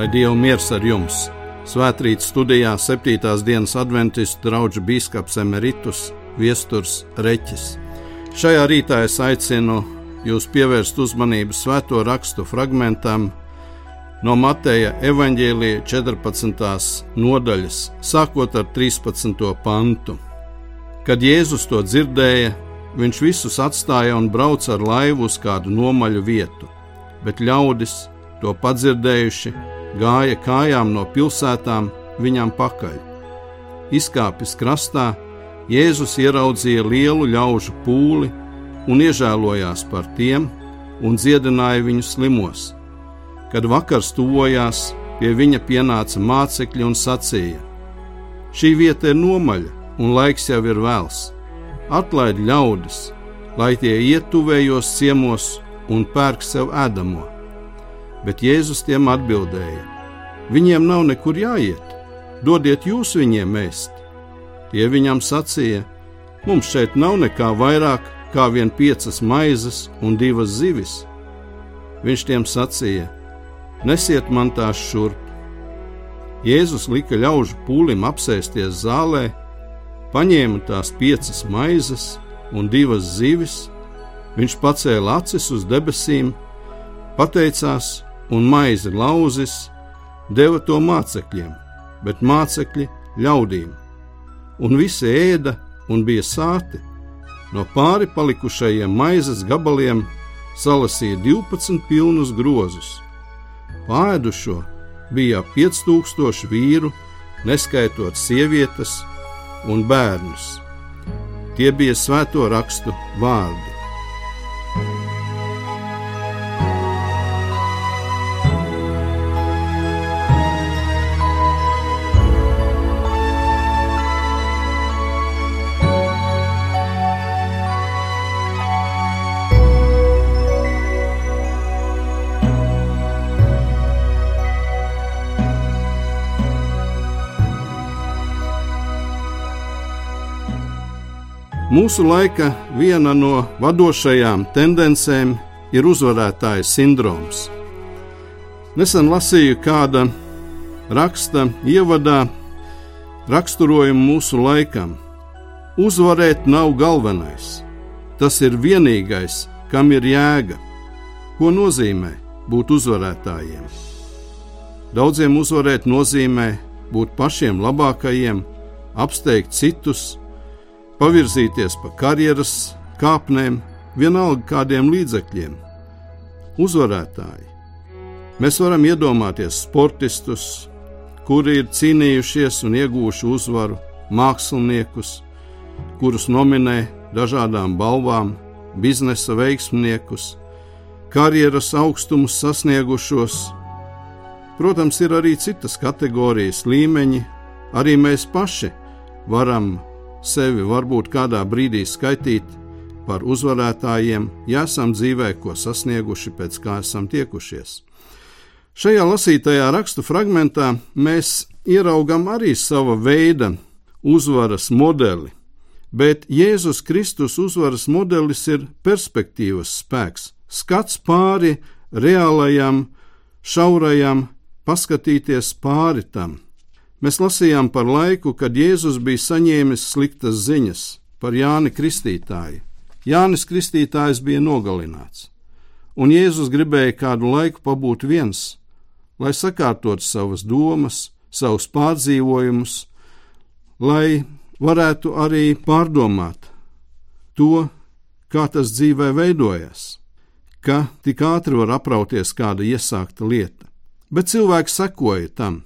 Lai Dieva miers ar jums! Svētrīt studijā 7. dienas adventistu draugu biskups Emeritus Viesturs Reķis. Šajā rītā es aicinu jūs pievērst uzmanību svēto rakstu fragmentam no Mateja evaņģēlīja 14. nodaļas, sākot ar 13. pantu. Kad Jēzus to dzirdēja, viņš visus atstāja un brauca ar laivu uz kādu nomaļu vietu, bet ļaudis, to padzirdējuši, gāja kājām no pilsētām viņam pakaļ. Izkāpis krastā, Jēzus ieraudzīja lielu ļaužu pūli un iežēlojās par tiem un dziedināja viņu slimos. Kad vakars tuvojās, pie viņa pienāca mācekļi un sacīja: Šī vieta ir nomaļa, un laiks jau ir vēls. Atlaid ļaudis, lai tie ietuvējos ciemos un pērk sev ēdamo bet Jēzus tiem atbildēja: Viņiem nav nekur jāiet, dodiet jūs viņiem ēst. Tie viņam sacīja: Mums šeit nav nekā vairāk kā vien piecas maizes un divas zivis. Viņš tiem sacīja: Nesiet man tās šurp. Jēzus lika ļaužu pūlim apsēsties zālē, paņēma tās piecas maizes un divas zivis, viņš pacēla acis uz debesīm, pateicās un maizi lauzis, deva to mācekļiem, bet mācekļi ļaudīm. Un visi ēda un bija sāti. No pāri palikušajiem maizes gabaliem salasīja 12 pilnus grozus. Pāēdušo bija 5000 vīru, neskaitot sievietes un bērnus. Tie bija svēto rakstu vārdi. Mūsu laika viena no vadošajām tendencēm ir uzvarētāja sindroms. Nesen lasīju kāda raksta ievadā raksturojumu mūsu laikam. Uzvarēt nav galvenais, tas ir vienīgais, kam ir jēga. Ko nozīmē būt uzvarētājiem? Daudziem uzvarēt nozīmē būt pašiem labākajiem, apsteigt citus, pavirzīties pa karjeras kāpnēm, vienalga kādiem līdzekļiem. Uzvarētāji. Mēs varam iedomāties sportistus, kuri ir cīnījušies un iegūši uzvaru, māksliniekus, kurus nominē dažādām balvām, biznesa veiksmniekus, karjeras augstumus sasniegušos. Protams, ir arī citas kategorijas līmeņi, arī mēs paši varam sevi varbūt kādā brīdī skaitīt par uzvarētājiem, ja esam dzīvē ko sasnieguši, pēc kā esam tiekušies. Šajā lasītajā rakstu fragmentā mēs ieraugam arī sava veida uzvaras modeli, bet Jēzus Kristus uzvaras modelis ir perspektīvas spēks, skats pāri reālajam, šaurajam, paskatīties pāri tam. Mēs lasījām par laiku, kad Jēzus bija saņēmis sliktas ziņas par Jāni Kristītāju. Jānis Kristītājs bija nogalināts, un Jēzus gribēja kādu laiku pabūt viens, lai sakārtotu savas domas, savus pārdzīvojumus, lai varētu arī pārdomāt to, kā tas dzīvē veidojas, ka tik ātri var aprauties kāda iesākta lieta. Bet cilvēks sekoja tam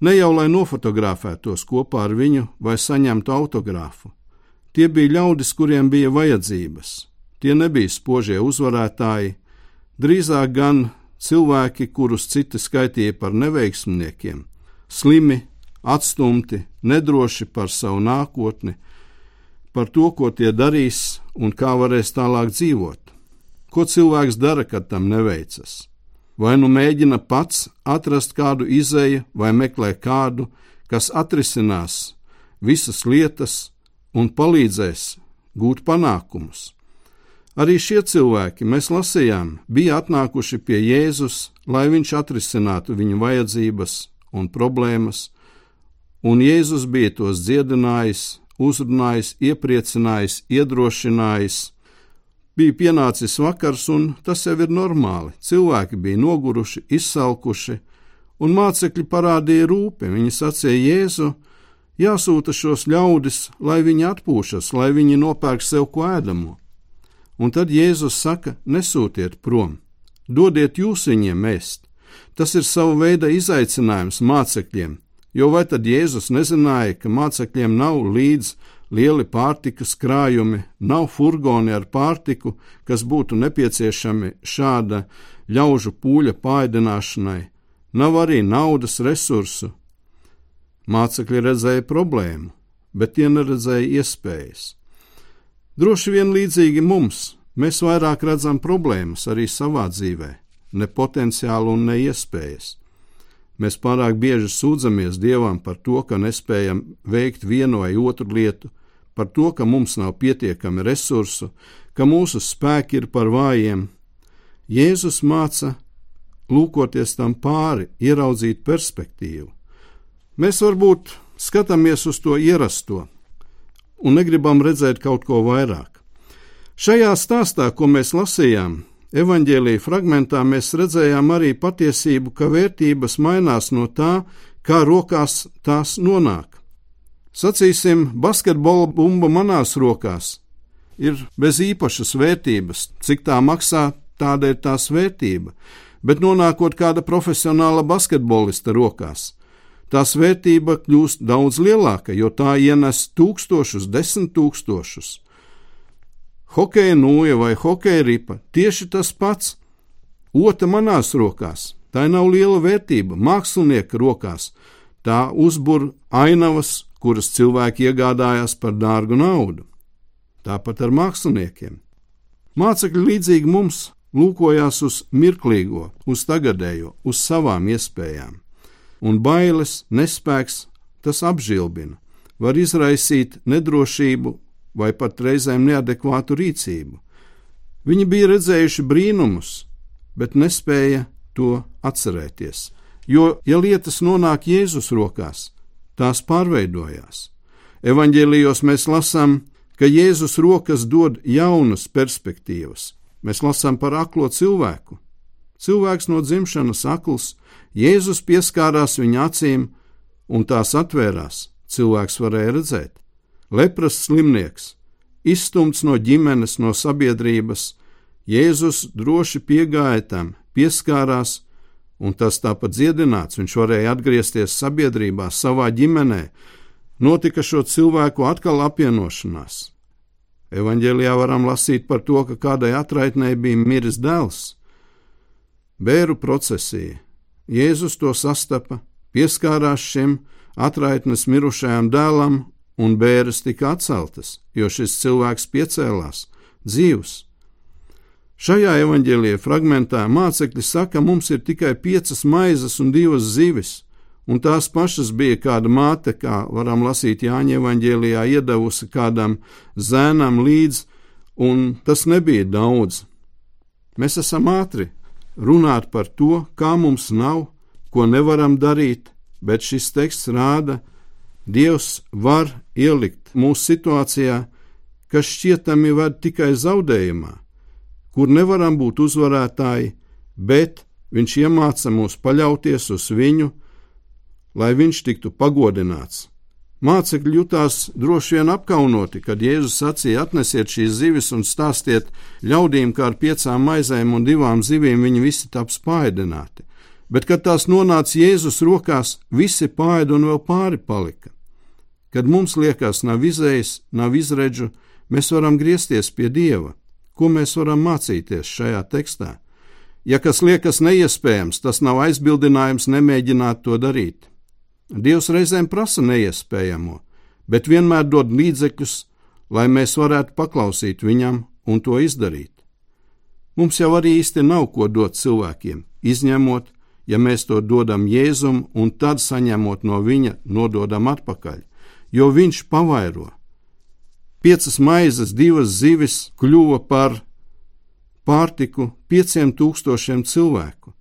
Ne jau lai nofotografētos kopā ar viņu vai saņemtu autogrāfu. Tie bija ļaudis, kuriem bija vajadzības. Tie nebija spožie uzvarētāji, drīzāk gan cilvēki, kurus citi skaitīja par neveiksmniekiem, slimi, atstumti, nedroši par savu nākotni, par to, ko tie darīs un kā varēs tālāk dzīvot. Ko cilvēks dara, kad tam neveicas? Vai nu mēģina pats atrast kādu izēju, vai meklē kādu, kas atrisinās visas lietas un palīdzēs gūt panākumus. Arī šie cilvēki, mēs lasījām, bija atnākuši pie Jēzus, lai viņš atrisinātu viņu vajadzības un problēmas, un Jēzus bija tos dziedinājis, uzrunājis, iepriecinājis, iedrošinājis. Bija pienācis vakars, un tas jau ir normāli. Cilvēki bija noguruši, izsalkuši, un mācekļi parādīja rūpi. Viņi sacīja Jēzu, jāsūta šos ļaudis, lai viņi atpūšas, lai viņi nopērk sev ko ēdamo un tad Jēzus saka: nesūtiet prom, dodiet jūs viņiem ēst. Tas ir sava veida izaicinājums mācekļiem, jo vai tad Jēzus nezināja, ka mācekļiem nav līdz lieli pārtikas krājumi, nav furgoni ar pārtiku, kas būtu nepieciešami šāda ļaužu pūļa pāidināšanai, nav arī naudas resursu. Mācekļi redzēja problēmu, bet tie neredzēja iespējas. Droši vien līdzīgi mums, mēs vairāk redzam problēmas arī savā dzīvē, ne potenciālu un ne iespējas. Mēs pārāk bieži sūdzamies Dievam par to, ka nespējam veikt vienu vai otru lietu, par to, ka mums nav pietiekami resursu, ka mūsu spēki ir par vājiem. Jēzus māca, lūkoties tam pāri, ieraudzīt perspektīvu. Mēs varbūt skatāmies uz to ierasto, un negribam redzēt kaut ko vairāk. Šajā stāstā, ko mēs lasījām, evaņģēlīja fragmentā, mēs redzējām arī patiesību, ka vērtības mainās no tā, kā rokās tās nonāk. Sacīsim, basketbola bumba manās rokās ir bez īpašas vērtības, cik tā maksā, tāda ir tās vērtība, bet nonākot kāda profesionāla basketbolista rokās, tās vērtība kļūst daudz lielāka, jo tā ienes tūkstošus, desmit tūkstošus. Hokeja nūja vai hokeja ripa - tieši tas pats. Ota manās rokās, tā nav liela vērtība, mākslinieka rokās, tā uzbur ainavas, kuras cilvēki iegādājās par dārgu naudu. Tāpat ar māksliniekiem. Mācekļi līdzīgi mums lūkojās uz mirklīgo, uz tagadējo, uz savām iespējām un bailes, nespēks, tas apžilbina, var izraisīt nedrošību vai pat reizēm neadekvātu rīcību. Viņi bija redzējuši brīnumus, bet nespēja to atcerēties, jo, ja lietas nonāk Jēzus rokās, tās pārveidojās. Evanģēlijos mēs lasām, ka Jēzus rokas dod jaunas perspektīvas. Mēs lasām par aklo cilvēku. Cilvēks no dzimšanas akls, Jēzus pieskārās viņa acīm, un tās atvērās. Cilvēks varēja redzēt. Lepras slimnieks, izstumts no ģimenes, no sabiedrības, Jēzus droši piegāja tam, pieskārās, un tas tāpat dziedināts. Viņš varēja atgriezties sabiedrībā, savā ģimenē. Notika šo cilvēku atkal apvienošanās. Evanģēlijā varam lasīt par to, ka kādai atraitnei bija miris dēls. Bēru procesija Jēzus to sastapa, pieskārās šim atraitnes mirušajam dēlam, un bēres tika atceltas, jo šis cilvēks piecēlās, dzīvs. Šajā evaņģēlīja fragmentā mācekļi saka, mums ir tikai piecas maizes un divas zivis, un tās pašas bija kāda māte, kā varam lasīt Jāņa evaņģēlijā, iedavusi kādam zēnam līdzi, un tas nebija daudz. Mēs esam ātri runāt par to, kā mums nav, ko nevaram darīt, bet šis teksts rāda, Dievs var ielikt mūsu situācijā, kas šķietami ved tikai zaudējumā, kur nevaram būt uzvarētāji, bet Viņš iemāca mūs paļauties uz Viņu, lai Viņš tiktu pagodināts Mācekļi jutās droši vien apkaunoti, kad Jēzus sacīja: atnesiet šīs zivis un stāstiet ļaudīm, kā ar piecām maizēm un divām zivīm viņi visi taps pāēdināti. Bet, kad tās nonāca Jēzus rokās, visi pāēd un vēl pāri palika. Kad mums liekas, nav izējas, nav izredzu, mēs varam griezties pie Dieva. Ko mēs varam mācīties šajā tekstā? Ja kas liekas neiespējams, tas nav aizbildinājums nemēģināt to darīt. Dievs reizēm prasa neiespējamo, bet vienmēr dod līdzekļus, lai mēs varētu paklausīt viņam un to izdarīt. Mums jau arī īsti nav ko dot cilvēkiem, izņemot, ja mēs to dodam Jēzum un tad saņemot no viņa, nododam atpakaļ, jo viņš pavairo. Piecas maizes, divas zivis kļuva par pārtiku pieciem tūkstošiem cilvēku.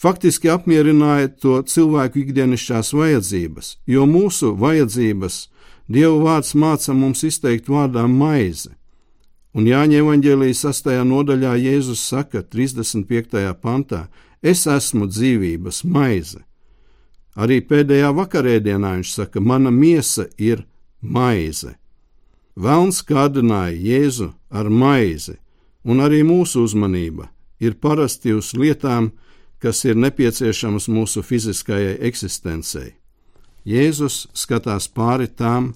Faktiski apmierināja to cilvēku ikdienišķās vajadzības, jo mūsu vajadzības Dieva vārds māca mums izteikt vārdā maize. Un Jāņa evanģēlijas 6. nodaļā Jēzus saka 35. pantā: Es esmu dzīvības maize. Arī pēdējā vakarēdienā viņš saka: Mana miesa ir maize. Velns kārdināja Jēzu ar maizi, un arī mūsu uzmanība ir parasti uz lietām, kas ir nepieciešamas mūsu fiziskajai eksistencei. Jēzus skatās pāri tām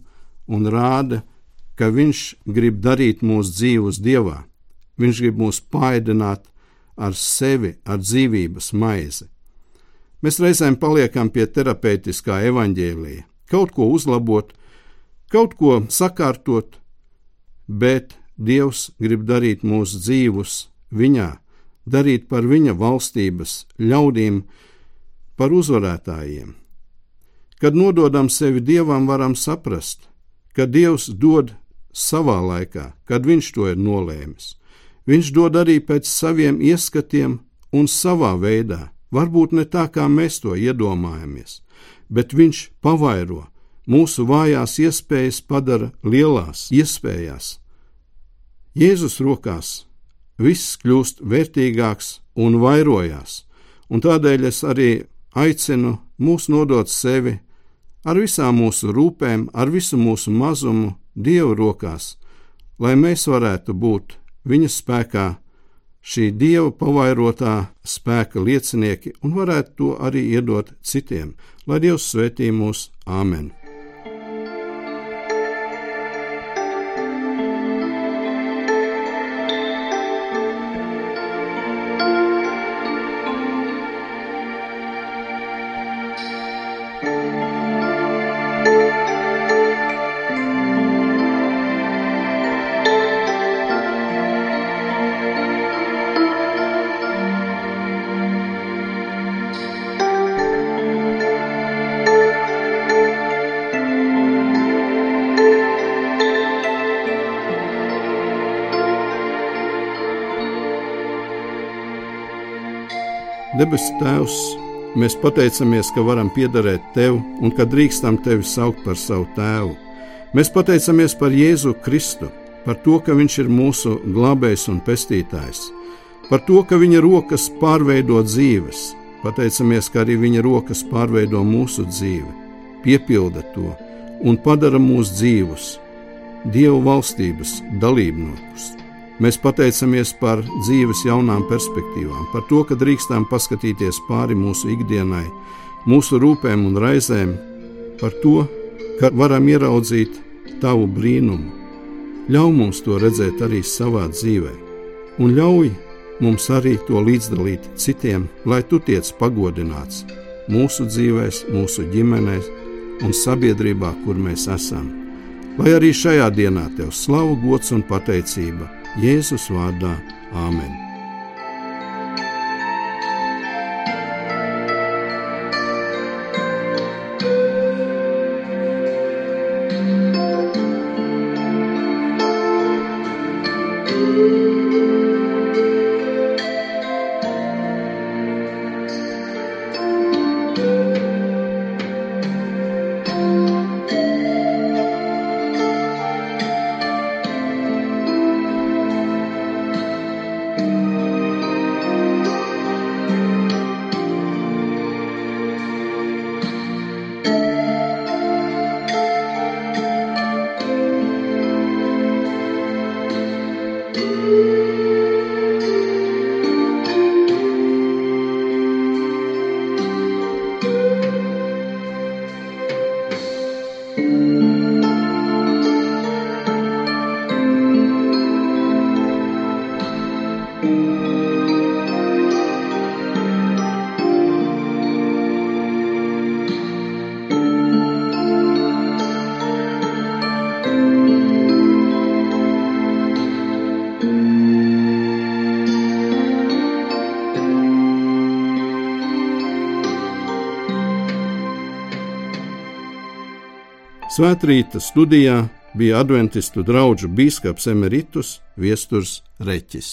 un rāda, ka Viņš grib darīt mūsu dzīvus dievā. Viņš grib mūs paēdināt ar sevi, ar dzīvības maizi. Mēs reizēm paliekam pie terapeitiskā evaņģēlīja, kaut ko uzlabot, kaut ko sakārtot, bet Dievs grib darīt mūsu dzīvus viņā, darīt par viņa valstības ļaudīm, par uzvarētājiem. Kad nododam sevi Dievam, varam saprast, ka Dievs dod savā laikā, kad Viņš to ir nolēmis. Viņš dod arī pēc saviem ieskatiem un savā veidā, varbūt ne tā, kā mēs to iedomājamies, bet Viņš pavairo, mūsu vājās iespējas padara lielās iespējās. Jēzus rokās viss kļūst vērtīgāks un vairojās, un tādēļ es arī aicinu mūs nodot sevi ar visām mūsu rūpēm, ar visu mūsu mazumu Dieva rokās, lai mēs varētu būt Viņa spēkā, šī Dieva pavairotā spēka liecinieki un varētu to arī iedot citiem, lai Dievs svētī mūs Āmen! Debes Tēvs, mēs pateicamies, ka varam piederēt Tev un ka drīkstam Tevi saukt par savu Tēvu. Mēs pateicamies par Jēzu Kristu, par to, ka Viņš ir mūsu glābējs un pestītājs, par to, ka Viņa rokas pārveido dzīves. Pateicamies, ka arī Viņa rokas pārveido mūsu dzīvi, piepilda to un padara mūsu dzīvus, Dieva valstības dalībniekus. Mēs pateicamies par dzīves jaunām perspektīvām, par to, ka drīkstām paskatīties pāri mūsu ikdienai, mūsu rūpēm un raizēm, par to, ka varam ieraudzīt tavu brīnumu. Ļauj mums to redzēt arī savā dzīvē, un ļauj mums arī to līdzdalīt citiem, lai tu tiec pagodināts mūsu dzīvēs, mūsu ģimenēs un sabiedrībā, kur mēs esam. Lai arī šajā dienā tev slavu, gods un pateicība Jēzus vārdā Āmen! Svētrīta studijā bija adventistu draugu biskups Emeritus Viesturs Reķis.